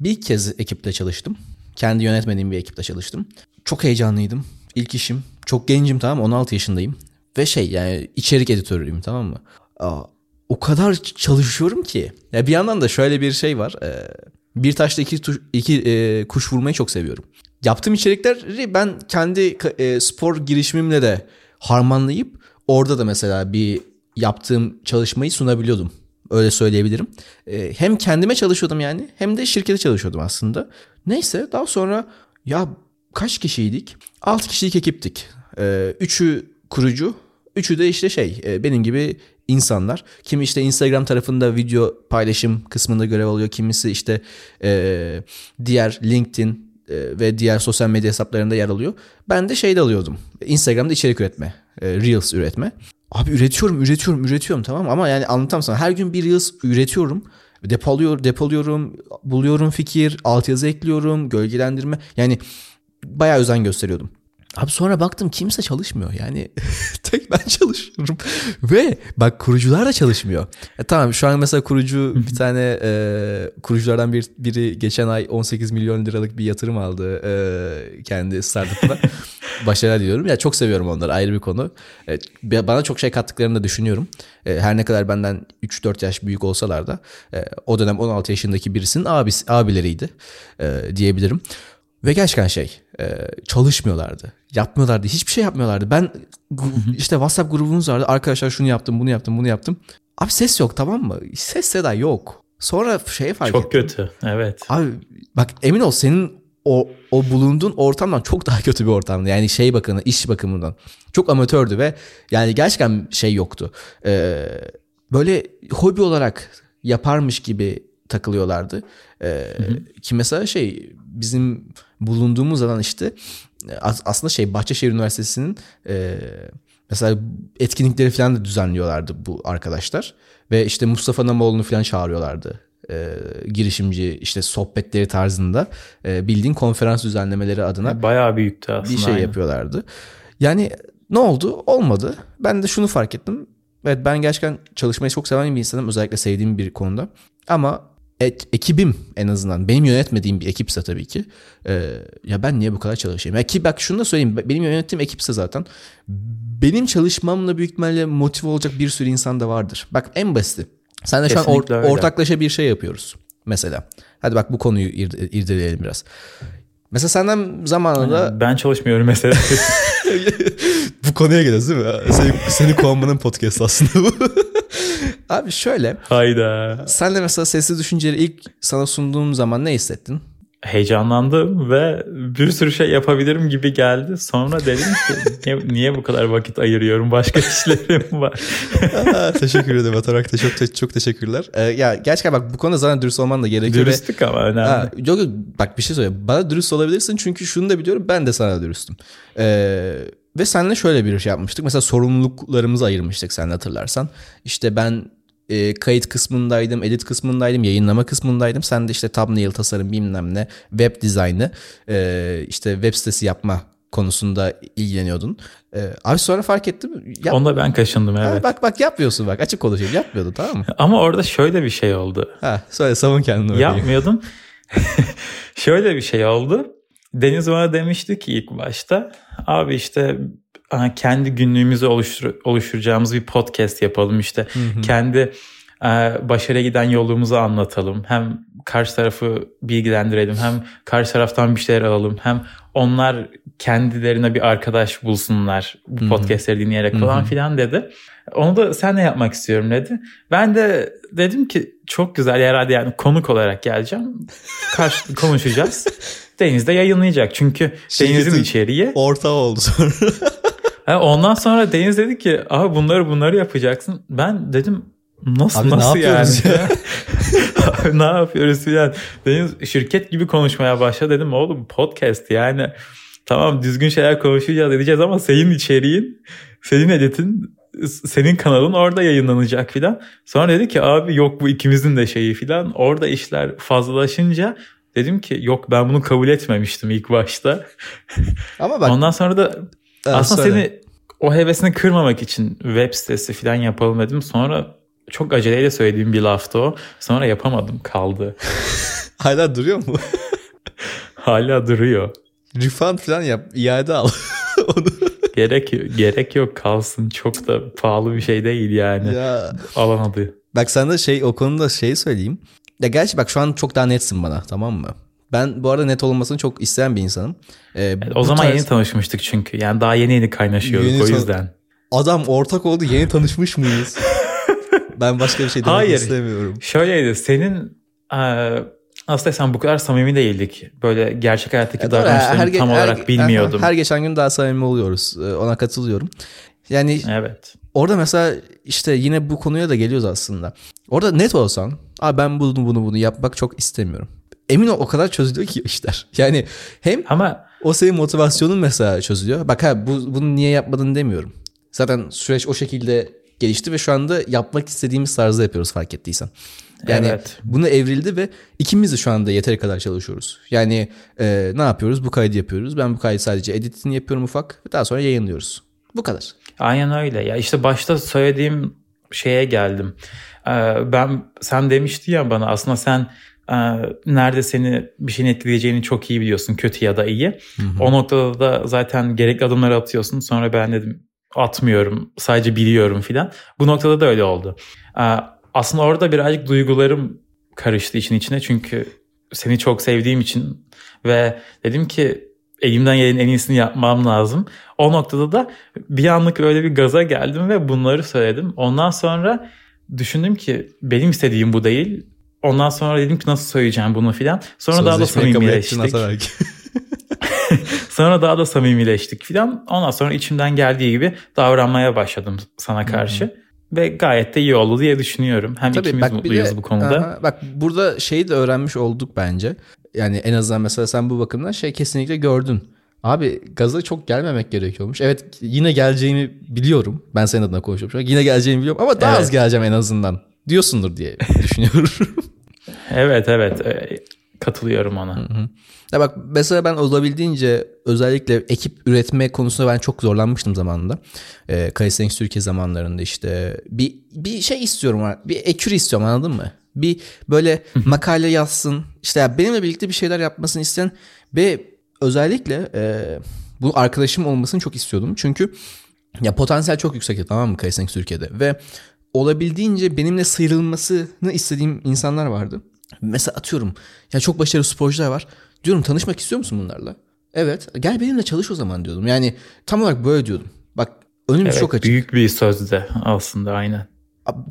bir kez ekiple çalıştım. Kendi yönetmediğim bir ekiple çalıştım. Çok heyecanlıydım. İlk işim. Çok gencim tamam mı? 16 yaşındayım. Ve şey yani içerik editörüyüm tamam mı? Aa, o kadar çalışıyorum ki. Ya bir yandan da şöyle bir şey var. E, bir taşla iki, tuş- iki e, kuş vurmayı çok seviyorum. Yaptığım içerikleri ben kendi e, spor girişimimle de harmanlayıp orada da mesela bir yaptığım çalışmayı sunabiliyordum. Öyle söyleyebilirim. E, hem kendime çalışıyordum yani hem de şirkete çalışıyordum aslında. Neyse daha sonra ya kaç kişiydik? 6 kişilik ekiptik. E, üçü kurucu, Üçü de işte şey e, benim gibi insanlar. Kimi işte Instagram tarafında video paylaşım kısmında görev alıyor. Kimisi işte e, diğer LinkedIn ve diğer sosyal medya hesaplarında yer alıyor. Ben de şeyde alıyordum. Instagram'da içerik üretme. E, Reels üretme. Abi üretiyorum, üretiyorum, üretiyorum tamam ama yani anlatamam sana. Her gün bir Reels üretiyorum. Depoluyor, depoluyorum, buluyorum fikir, altyazı ekliyorum, gölgelendirme. Yani bayağı özen gösteriyordum. Abi sonra baktım kimse çalışmıyor. Yani tek ben çalışıyorum. Ve bak kurucular da çalışmıyor. E tamam şu an mesela kurucu bir tane e, kuruculardan bir, biri geçen ay 18 milyon liralık bir yatırım aldı e, kendi startup'ına. Başarılar diliyorum. Ya çok seviyorum onları ayrı bir konu. E, bana çok şey kattıklarını da düşünüyorum. E, her ne kadar benden 3-4 yaş büyük olsalar da e, o dönem 16 yaşındaki birisinin abisi, abileriydi e, diyebilirim. Ve gerçekten şey e, çalışmıyorlardı. Yapmıyorlardı. Hiçbir şey yapmıyorlardı. Ben işte WhatsApp grubumuz vardı. Arkadaşlar şunu yaptım, bunu yaptım, bunu yaptım. Abi ses yok tamam mı? Ses seda yok. Sonra şeye fark Çok ettim. kötü. Evet. Abi bak emin ol senin o, o bulunduğun ortamdan çok daha kötü bir ortamdı. Yani şey bakımından, iş bakımından. Çok amatördü ve yani gerçekten şey yoktu. Ee, böyle hobi olarak yaparmış gibi takılıyorlardı. Ee, ki mesela şey bizim bulunduğumuz alan işte aslında şey Bahçeşehir Üniversitesi'nin e, mesela etkinlikleri falan da düzenliyorlardı bu arkadaşlar. Ve işte Mustafa Namoğlu'nu falan çağırıyorlardı. E, girişimci işte sohbetleri tarzında e, bildiğin konferans düzenlemeleri adına bayağı büyüktü aslında. Bir şey aynen. yapıyorlardı. Yani ne oldu? Olmadı. Ben de şunu fark ettim. Evet ben gerçekten çalışmayı çok seven bir insanım. Özellikle sevdiğim bir konuda. Ama et, ekibim en azından benim yönetmediğim bir ekipse tabii ki e, ya ben niye bu kadar çalışayım? Ya ki bak şunu da söyleyeyim benim yönettiğim ekipse zaten benim çalışmamla büyük ihtimalle motive olacak bir sürü insan da vardır. Bak en basiti. Sen de şu an or, ortaklaşa bir şey yapıyoruz mesela. Hadi bak bu konuyu irdeleyelim biraz. Mesela senden zamanında... Ben çalışmıyorum mesela. bu konuya geliyoruz değil mi? Seni, seni kovmanın podcast aslında bu. Abi şöyle. Hayda. Sen de mesela sesli düşünceleri ilk sana sunduğum zaman ne hissettin? Heyecanlandım ve bir sürü şey yapabilirim gibi geldi. Sonra dedim ki niye, niye bu kadar vakit ayırıyorum? Başka işlerim var. teşekkür ederim Atarak da çok te- çok teşekkürler. Ee, ya gerçekten bak bu konuda zaten dürüst olman da gerekiyor. Dürüstlük ve... ama önemli. Ha, yok, yok bak bir şey söyleyeyim. Bana dürüst olabilirsin çünkü şunu da biliyorum ben de sana dürüstüm. Ee, ve seninle şöyle bir şey yapmıştık. Mesela sorumluluklarımızı ayırmıştık sen hatırlarsan. İşte ben e, kayıt kısmındaydım, edit kısmındaydım, yayınlama kısmındaydım. Sen de işte thumbnail tasarım bilmem ne, web dizaynı, e, işte web sitesi yapma konusunda ilgileniyordun. E, abi sonra fark ettim. Yap... Onda ben kaşındım evet. Ha, bak bak yapmıyorsun bak açık konuşayım yapmıyordun tamam mı? Ama orada şöyle bir şey oldu. Ha söyle savun kendini. Yapmıyordum. şöyle bir şey oldu. Deniz bana demişti ki ilk başta abi işte kendi günlüğümüzü oluştur oluşturacağımız bir podcast yapalım işte. Hı hı. Kendi başarıya giden yolumuzu anlatalım. Hem karşı tarafı bilgilendirelim hem karşı taraftan bir şeyler alalım. Hem onlar kendilerine bir arkadaş bulsunlar bu podcastleri dinleyerek falan filan dedi. Onu da sen ne yapmak istiyorum dedi. Ben de dedim ki çok güzel herhalde yani konuk olarak geleceğim. Karşı konuşacağız. Deniz de yayınlayacak. Çünkü Deniz'in içeriği. Orta oldu sonra. ondan sonra Deniz dedi ki abi bunları bunları yapacaksın. Ben dedim nasıl abi nasıl ne yani? Ya? abi ne yapıyoruz yani? Deniz şirket gibi konuşmaya başladı dedim oğlum podcast yani. Tamam düzgün şeyler konuşacağız edeceğiz ama senin içeriğin, senin editin, senin kanalın orada yayınlanacak filan. Sonra dedi ki abi yok bu ikimizin de şeyi filan. Orada işler fazlalaşınca dedim ki yok ben bunu kabul etmemiştim ilk başta. Ama bak Ondan sonra da Evet, Aslında söyle. seni o hevesini kırmamak için web sitesi falan yapalım dedim. Sonra çok aceleyle söylediğim bir laftı o. Sonra yapamadım kaldı. Hala duruyor mu? Hala duruyor. Refund falan yap. iade al. Onu. Gerek gerek yok kalsın. Çok da pahalı bir şey değil yani. Ya. Alamadı. Bak sana şey o konuda şey söyleyeyim. Ya gerçi bak şu an çok daha netsin bana tamam mı? Ben bu arada net olmasını çok isteyen bir insanım. Ee, evet, o zaman tarz... yeni tanışmıştık çünkü. Yani daha yeni yeni kaynaşıyorduk yeni o yüzden. Adam ortak oldu yeni tanışmış mıyız? ben başka bir şey demek Hayır, istemiyorum. Şöyleydi senin e, aslında sen bu kadar samimi değildik. Böyle gerçek hayattaki ya davranışlarını tam her, olarak bilmiyordum. Her, her geçen gün daha samimi oluyoruz. Ona katılıyorum. Yani Evet. orada mesela işte yine bu konuya da geliyoruz aslında. Orada net olsan abi ben bunu bunu bunu yapmak çok istemiyorum. Emin ol o kadar çözülüyor ki işler. Yani hem Ama o senin motivasyonun mesela çözülüyor. Bak ha bu, bunu niye yapmadın demiyorum. Zaten süreç o şekilde gelişti ve şu anda yapmak istediğimiz tarzda yapıyoruz fark ettiysen. Yani Evet. bunu evrildi ve ikimiz de şu anda yeteri kadar çalışıyoruz. Yani e, ne yapıyoruz? Bu kaydı yapıyoruz. Ben bu kaydı sadece editini yapıyorum ufak. Daha sonra yayınlıyoruz. Bu kadar. Aynen öyle. Ya işte başta söylediğim şeye geldim. Ee, ben sen demişti ya bana aslında sen e, nerede seni bir şeyin etkileyeceğini çok iyi biliyorsun kötü ya da iyi. O noktada da zaten gerekli adımları atıyorsun. Sonra ben dedim atmıyorum sadece biliyorum filan. Bu noktada da öyle oldu. Aslında orada birazcık duygularım karıştı işin içine çünkü seni çok sevdiğim için ve dedim ki elimden gelenin en iyisini yapmam lazım. O noktada da bir anlık öyle bir gaza geldim ve bunları söyledim. Ondan sonra düşündüm ki benim istediğim bu değil. Ondan sonra dedim ki nasıl söyleyeceğim bunu filan. Sonra daha da Sözleşmeyi kabul ettin samimileştik. Sonra daha da samimileştik filan. Ondan sonra içimden geldiği gibi davranmaya başladım sana karşı. Ve gayet de iyi oldu diye düşünüyorum. Hem Tabii, ikimiz bak mutluyuz de- bu konuda. Aha, bak burada şeyi de öğrenmiş olduk bence. Yani en azından mesela sen bu bakımdan şey kesinlikle gördün. Abi gaza çok gelmemek gerekiyormuş. Evet yine geleceğimi biliyorum. Ben senin adına konuşuyorum. Yine geleceğimi biliyorum ama daha Evet. az geleceğim en azından. Diyorsundur diye düşünüyorum. Evet evet katılıyorum ona. ya bak mesela ben olabildiğince özellikle ekip üretme konusunda ben çok zorlanmıştım zamanında. Ee, Kaysenks Türkiye zamanlarında işte bir bir şey istiyorum. Bir ekür istiyorum anladın mı? Bir böyle makale yazsın. İşte ya benimle birlikte bir şeyler yapmasını isteyen ve özellikle e, bu arkadaşım olmasını çok istiyordum. Çünkü ya potansiyel çok yüksekti tamam mı Kaysenks Türkiye'de ve olabildiğince benimle sıyrılmasını istediğim insanlar vardı. Mesela atıyorum ya çok başarılı sporcular var. Diyorum tanışmak istiyor musun bunlarla? Evet. Gel benimle çalış o zaman diyordum. Yani tam olarak böyle diyordum. Bak önümüz Evet, çok açık. büyük bir sözde aslında aynen.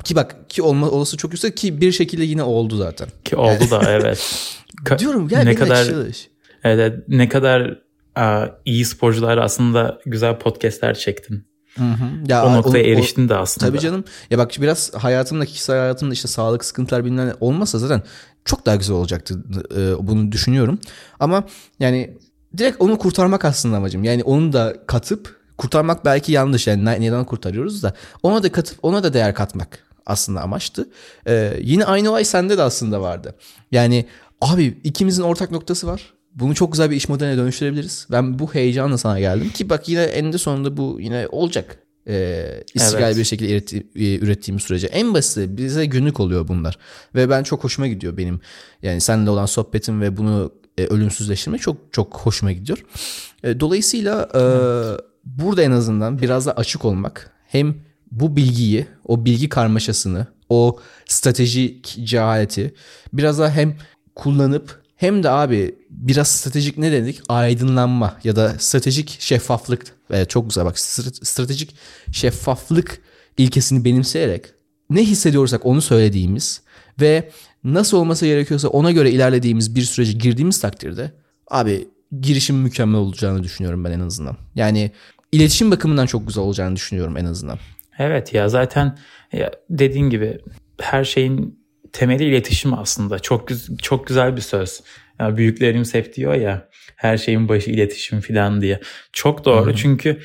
Ki bak ki olma olası çok yüksek ki bir şekilde yine oldu zaten. Ki oldu da evet. Ka- Diyorum gel ne benimle kadar çalış. evet, ne kadar a, iyi sporcular aslında güzel podcastler çektin. Ya, O noktaya o- eriştin de aslında. Tabii canım. Ya bak biraz hayatımda kişisel hayatımda işte sağlık sıkıntılar bilmem olmasa zaten çok daha güzel olacaktı. Ee, bunu düşünüyorum. Ama yani direkt onu kurtarmak aslında amacım. Yani onu da katıp kurtarmak belki yanlış. Yani ne- neden kurtarıyoruz da ona da katıp ona da değer katmak aslında amaçtı. Ee, yine aynı olay sende de aslında vardı. Yani abi ikimizin ortak noktası var. Bunu çok güzel bir iş modeline dönüştürebiliriz. Ben bu heyecanla sana geldim ki bak yine eninde sonunda bu yine olacak. Ee, istikrarlı Evet. bir şekilde üretti- e, ürettiğimiz sürece. En basiti bize günlük oluyor bunlar. Ve ben çok hoşuma gidiyor benim. Yani seninle olan sohbetim ve bunu e, ölümsüzleştirmek çok çok hoşuma gidiyor. E, dolayısıyla e, burada en azından biraz da açık olmak hem bu bilgiyi, o bilgi karmaşasını, o stratejik cehaleti biraz daha hem kullanıp hem de abi biraz stratejik ne dedik? Aydınlanma ya da stratejik şeffaflık. Evet, çok güzel bak stra- stratejik şeffaflık ilkesini benimseyerek ne hissediyorsak onu söylediğimiz ve nasıl olması gerekiyorsa ona göre ilerlediğimiz bir sürece girdiğimiz takdirde abi girişim mükemmel olacağını düşünüyorum ben en azından. Yani iletişim bakımından çok güzel olacağını düşünüyorum en azından. Evet ya zaten ya dediğin gibi her şeyin temeli iletişim aslında. Çok çok güzel bir söz. Büyüklerimiz hep diyor ya her şeyin başı iletişim falan diye. Çok doğru çünkü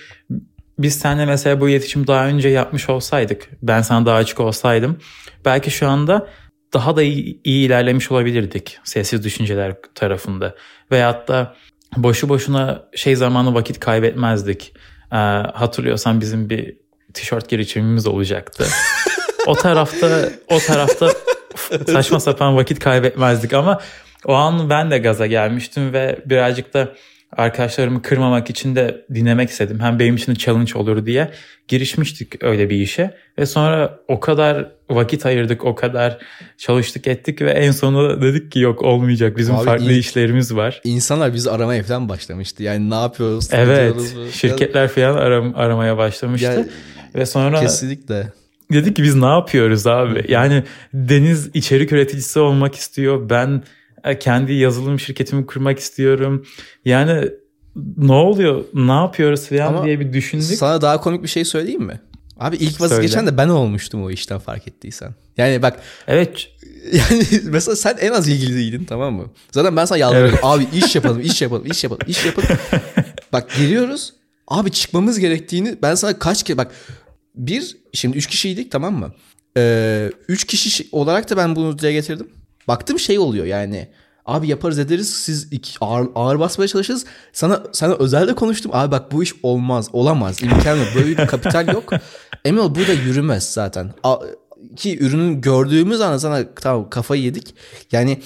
biz seninle mesela bu iletişimi daha önce yapmış olsaydık, ben sana daha açık olsaydım belki şu anda daha da iyi, iyi ilerlemiş olabilirdik sessiz düşünceler tarafında. Veyahut da boşu boşuna şey zamanı vakit kaybetmezdik. Ee, hatırlıyorsan bizim bir tişört girişimimiz olacaktı. o tarafta o tarafta saçma sapan vakit kaybetmezdik ama o an ben de gaza gelmiştim ve birazcık da arkadaşlarımı kırmamak için de dinlemek istedim. Hem benim için de challenge olur diye girişmiştik öyle bir işe. Ve sonra o kadar vakit ayırdık, o kadar çalıştık ettik ve en sonunda dedik ki yok olmayacak. Bizim Abi farklı iyi- işlerimiz var. İnsanlar bizi aramaya falan başlamıştı. Yani ne yapıyoruz? Evet, diyoruz şirketler falan aram- aramaya başlamıştı. Ya- ve sonra Kesinlikle. dedik ki biz ne yapıyoruz abi? Yani Deniz içerik üreticisi olmak istiyor. Ben kendi yazılım şirketimi kurmak istiyorum. Yani ne oluyor ne yapıyoruz falan Ama diye bir düşündük. Sana daha komik bir şey söyleyeyim mi? Abi ilk vazgeçen de ben olmuştum o işten fark ettiysen. Yani bak Evet yani mesela sen en az ilgili değildin tamam mı? Zaten ben sana yalvarıyorum. Evet. Abi iş yapalım, iş yapalım, iş yapalım, iş yapalım. bak giriyoruz. Abi çıkmamız gerektiğini ben sana kaç kere bak bir şimdi üç kişiydik tamam mı? Ee, üç kişi şi- olarak da ben bunu dile getirdim. Baktım şey oluyor yani. Abi yaparız ederiz siz iki, ağır, ağır basmaya çalışırız. Sana sana özelde konuştum. Abi bak bu iş olmaz. Olamaz. İmkan. Böyle bir kapital yok. Emin ol burada yürümez zaten. A- ki ürünün gördüğümüz anda sana tamam kafayı yedik. Yani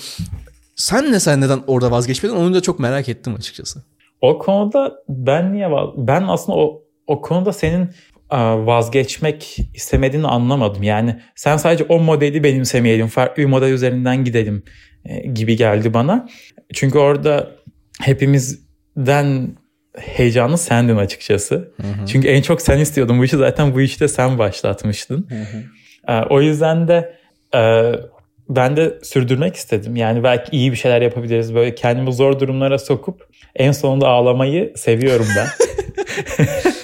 sen ne sen neden orada vazgeçmedin onu da çok merak ettim açıkçası. o konuda ben niye ben aslında o o konuda senin vazgeçmek istemediğini anlamadım. Yani sen sadece o modeli benimsemeyelim, farklı bir model üzerinden gidelim e, gibi geldi bana. Çünkü orada hepimizden heyecanlı sendin açıkçası. Çünkü en çok sen istiyordun bu işi zaten bu işte sen başlatmıştın. Ee, O yüzden de e, ben de sürdürmek istedim. Yani belki iyi bir şeyler yapabiliriz. Böyle kendimi zor durumlara sokup en sonunda ağlamayı seviyorum ben.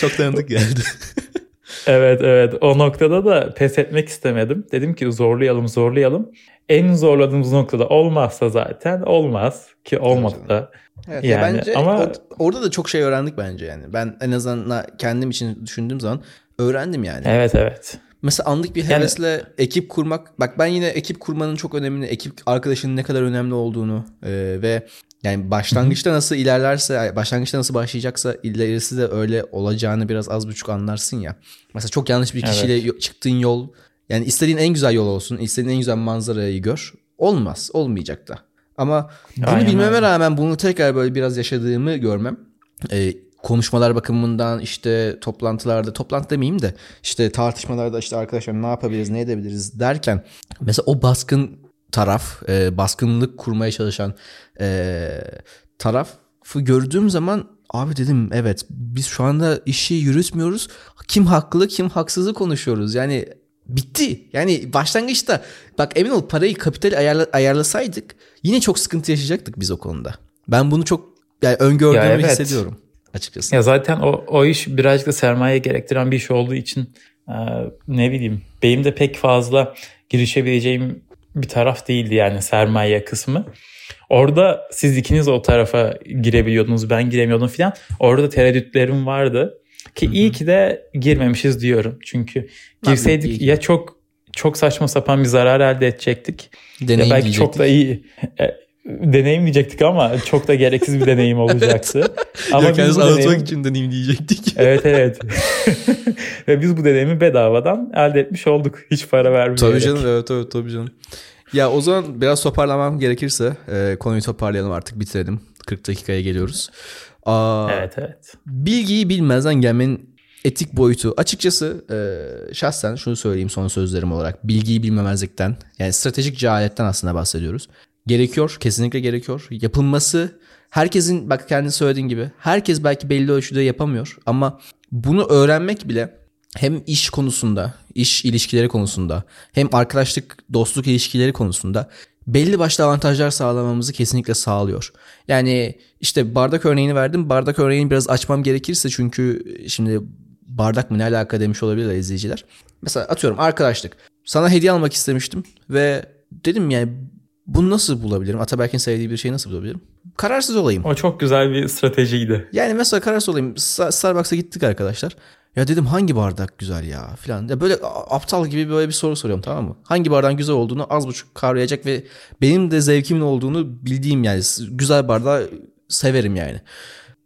Çok tanıdık geldi. evet evet o noktada da pes etmek istemedim. Dedim ki zorlayalım zorlayalım. En zorladığımız noktada olmazsa zaten olmaz ki olmadı da. Evet, ya Yani bence ama- orada da çok şey öğrendik bence yani. Ben en azından kendim için düşündüğüm zaman öğrendim yani. Evet evet. Mesela anlık bir Yani- hevesle ekip kurmak. Bak ben yine ekip kurmanın çok önemli, ekip arkadaşının ne kadar önemli olduğunu e, ve yani başlangıçta nasıl ilerlerse, başlangıçta nasıl başlayacaksa ilerisi de öyle olacağını biraz az buçuk anlarsın ya. Mesela çok yanlış bir kişiyle yo- çıktığın yol, yani istediğin en güzel yol olsun, istediğin en güzel manzarayı gör. Olmaz, olmayacak da. Ama bunu Aynen bilmeme öyle. rağmen bunu tekrar böyle biraz yaşadığımı görmem. e, konuşmalar bakımından işte toplantılarda toplantı demeyeyim de işte tartışmalarda işte arkadaşlar ne yapabiliriz ne edebiliriz derken mesela o baskın taraf e, baskınlık kurmaya çalışan e, tarafı gördüğüm zaman abi dedim evet biz şu anda işi yürütmüyoruz kim haklı kim haksızı konuşuyoruz yani bitti yani başlangıçta bak emin ol parayı kapitali ayarla, ayarlasaydık yine çok sıkıntı yaşayacaktık biz o konuda ben bunu çok yani öngördüğümü Ya evet. hissediyorum açıkçası. Ya zaten o, o iş birazcık da sermaye gerektiren bir iş olduğu için e, ne bileyim benim de pek fazla girişebileceğim bir taraf değildi yani sermaye kısmı. Orada siz ikiniz o tarafa girebiliyordunuz ben giremiyordum falan. Orada tereddütlerim vardı. Ki iyi ki de girmemişiz diyorum. Çünkü girseydik ya çok çok saçma sapan bir zarar elde edecektik. Deneyim ya belki diyecektik. çok da iyi deneyimleyecektik ama çok da gereksiz bir deneyim olacaktı. ama Yok, biz bu anlatmak deneyim- için deneyimleyecektik. Evet evet. Ve biz bu deneyimi bedavadan elde etmiş olduk. Hiç para vermeyerek. tabii canım evet evet tabii canım. Ya o zaman biraz toparlamam gerekirse e, konuyu toparlayalım artık bitirelim. 40 dakikaya geliyoruz. Aa, Evet evet. Bilgiyi bilmezden gelmenin etik boyutu. Açıkçası e, şahsen şunu söyleyeyim son sözlerim olarak. Bilgiyi bilmemezlikten yani stratejik cehaletten aslında bahsediyoruz. Gerekiyor, kesinlikle gerekiyor. Yapılması herkesin bak kendi söylediğin gibi herkes belki belli ölçüde yapamıyor ama bunu öğrenmek bile hem iş konusunda, iş ilişkileri konusunda, hem arkadaşlık, dostluk ilişkileri konusunda belli başlı avantajlar sağlamamızı kesinlikle sağlıyor. Yani işte bardak örneğini verdim. Bardak örneğini biraz açmam gerekirse çünkü şimdi bardak mı ne alaka demiş olabilirler izleyiciler. Mesela atıyorum arkadaşlık. Sana hediye almak istemiştim ve dedim yani bunu nasıl bulabilirim? Ataberk'in sevdiği bir şeyi nasıl bulabilirim? Kararsız olayım. O çok güzel bir stratejiydi. Yani mesela kararsız olayım. Sa- Starbucks'a gittik arkadaşlar. Ya dedim hangi bardak güzel ya filan. Ya böyle aptal gibi böyle bir soru soruyorum tamam mı? Hangi bardağın güzel olduğunu az buçuk kavrayacak ve benim de zevkimin olduğunu bildiğim yani güzel bardağı severim yani.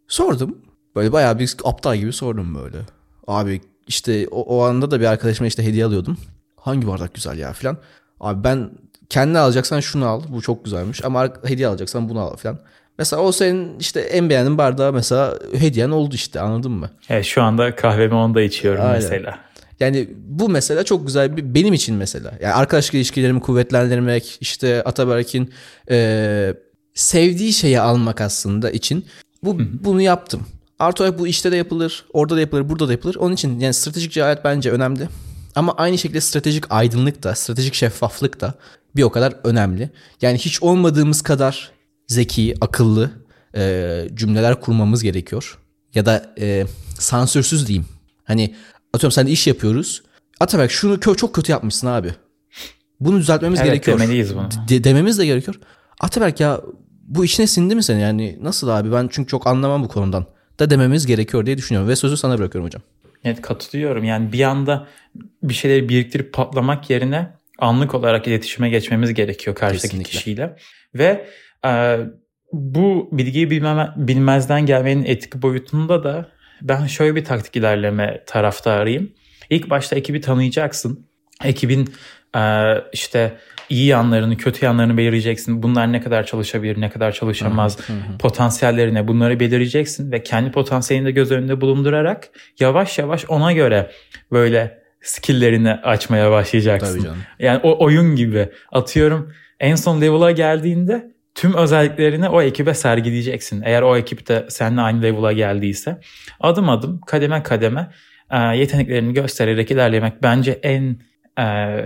Sordum. Böyle bayağı bir aptal gibi sordum böyle. Abi işte o, o anda da bir arkadaşıma işte hediye alıyordum. Hangi bardak güzel ya filan. Abi ben kendine alacaksan şunu al. Bu çok güzelmiş. Ama hediye alacaksan bunu al filan. Mesela o senin işte en beğendiğin bardağı mesela hediyen oldu işte anladın mı? Evet, şu anda kahvemi onda içiyorum Aynen. mesela. Yani bu mesela çok güzel bir benim için mesela. Yani arkadaşlık ilişkilerimi kuvvetlendirmek, işte Ataberk'in e, sevdiği şeyi almak aslında için bu bunu yaptım. Artı olarak bu işte de yapılır, orada da yapılır, burada da yapılır. Onun için yani stratejik cehalet bence önemli. Ama aynı şekilde stratejik aydınlık da, stratejik şeffaflık da bir o kadar önemli. Yani hiç olmadığımız kadar zeki, akıllı e, cümleler kurmamız gerekiyor. Ya da e, sansürsüz diyeyim. Hani atıyorum sen iş yapıyoruz. Ataberk şunu kö- çok kötü yapmışsın abi. Bunu düzeltmemiz Evet, gerekiyor. demeliyiz bunu. De- dememiz de gerekiyor. Ataberk ya bu içine sindi mi senin? Yani nasıl abi ben çünkü çok anlamam bu konudan. Da dememiz gerekiyor diye düşünüyorum. Ve sözü sana bırakıyorum hocam. Evet katılıyorum. Yani bir anda bir şeyleri biriktirip patlamak yerine anlık olarak iletişime geçmemiz gerekiyor karşıdaki Kesinlikle. kişiyle. Ve e, bu bilgiyi bilmeme, bilmezden gelmenin etik boyutunda da ben şöyle bir taktik ilerleme taraftarıyım. İlk başta ekibi tanıyacaksın. Ekibin e, işte iyi yanlarını, kötü yanlarını belirleyeceksin. Bunlar ne kadar çalışabilir, ne kadar çalışamaz, potansiyelleri ne bunları belirleyeceksin ve kendi potansiyelini de göz önünde bulundurarak yavaş yavaş ona göre böyle skill'lerini açmaya başlayacaksın. Tabii canım. Yani o oyun gibi atıyorum en son level'a geldiğinde tüm özelliklerini o ekibe sergileyeceksin. Eğer o ekip de seninle aynı level'a geldiyse adım adım kademe kademe e, yeteneklerini göstererek ilerlemek bence en e,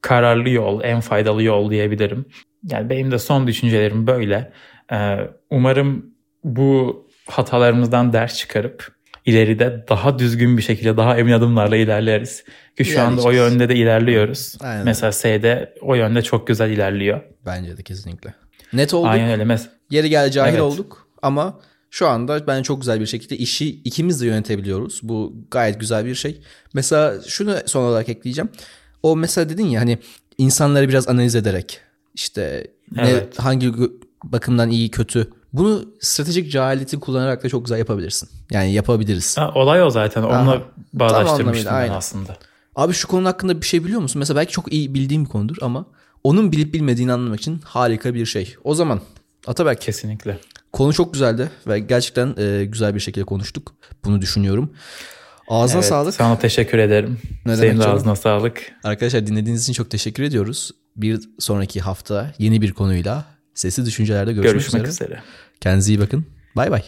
kararlı yol, en faydalı yol diyebilirim. Yani benim de son düşüncelerim böyle. E, umarım bu hatalarımızdan ders çıkarıp ileride daha düzgün bir şekilde daha emin adımlarla ilerleriz. Ki şu anda o yönde de ilerliyoruz. Aynen. Mesela S'de o yönde çok güzel ilerliyor. Bence de kesinlikle. Net olduk. Aynen öyle. Mes- Yeri gel cahil Evet. olduk ama şu anda ben çok güzel bir şekilde işi ikimiz de yönetebiliyoruz. Bu gayet güzel bir şey. Mesela şunu son olarak ekleyeceğim. O mesela dedin ya hani insanları biraz analiz ederek işte ne, Evet. hangi gö- bakımdan iyi kötü bunu stratejik cehaletin kullanarak da çok güzel yapabilirsin. Yani yapabiliriz. Ha, olay o zaten. Onunla Aha. bağdaştırmıştım ben aynen. aslında. Abi şu konu hakkında bir şey biliyor musun? Mesela belki çok iyi bildiğim bir konudur ama onun bilip bilmediğini anlamak için harika bir şey. O zaman Ataberk Kesinlikle. Konu çok güzeldi ve gerçekten e, güzel bir şekilde konuştuk. Bunu düşünüyorum. Ağzına Evet, sağlık. Sana teşekkür ederim. Ne Senin de ağzına sağlık. Arkadaşlar dinlediğiniz için çok teşekkür ediyoruz. Bir sonraki hafta yeni bir konuyla sesli düşüncelerde görüşmek, Görüşmek üzere. üzere. Kendinize iyi bakın. Bay bay.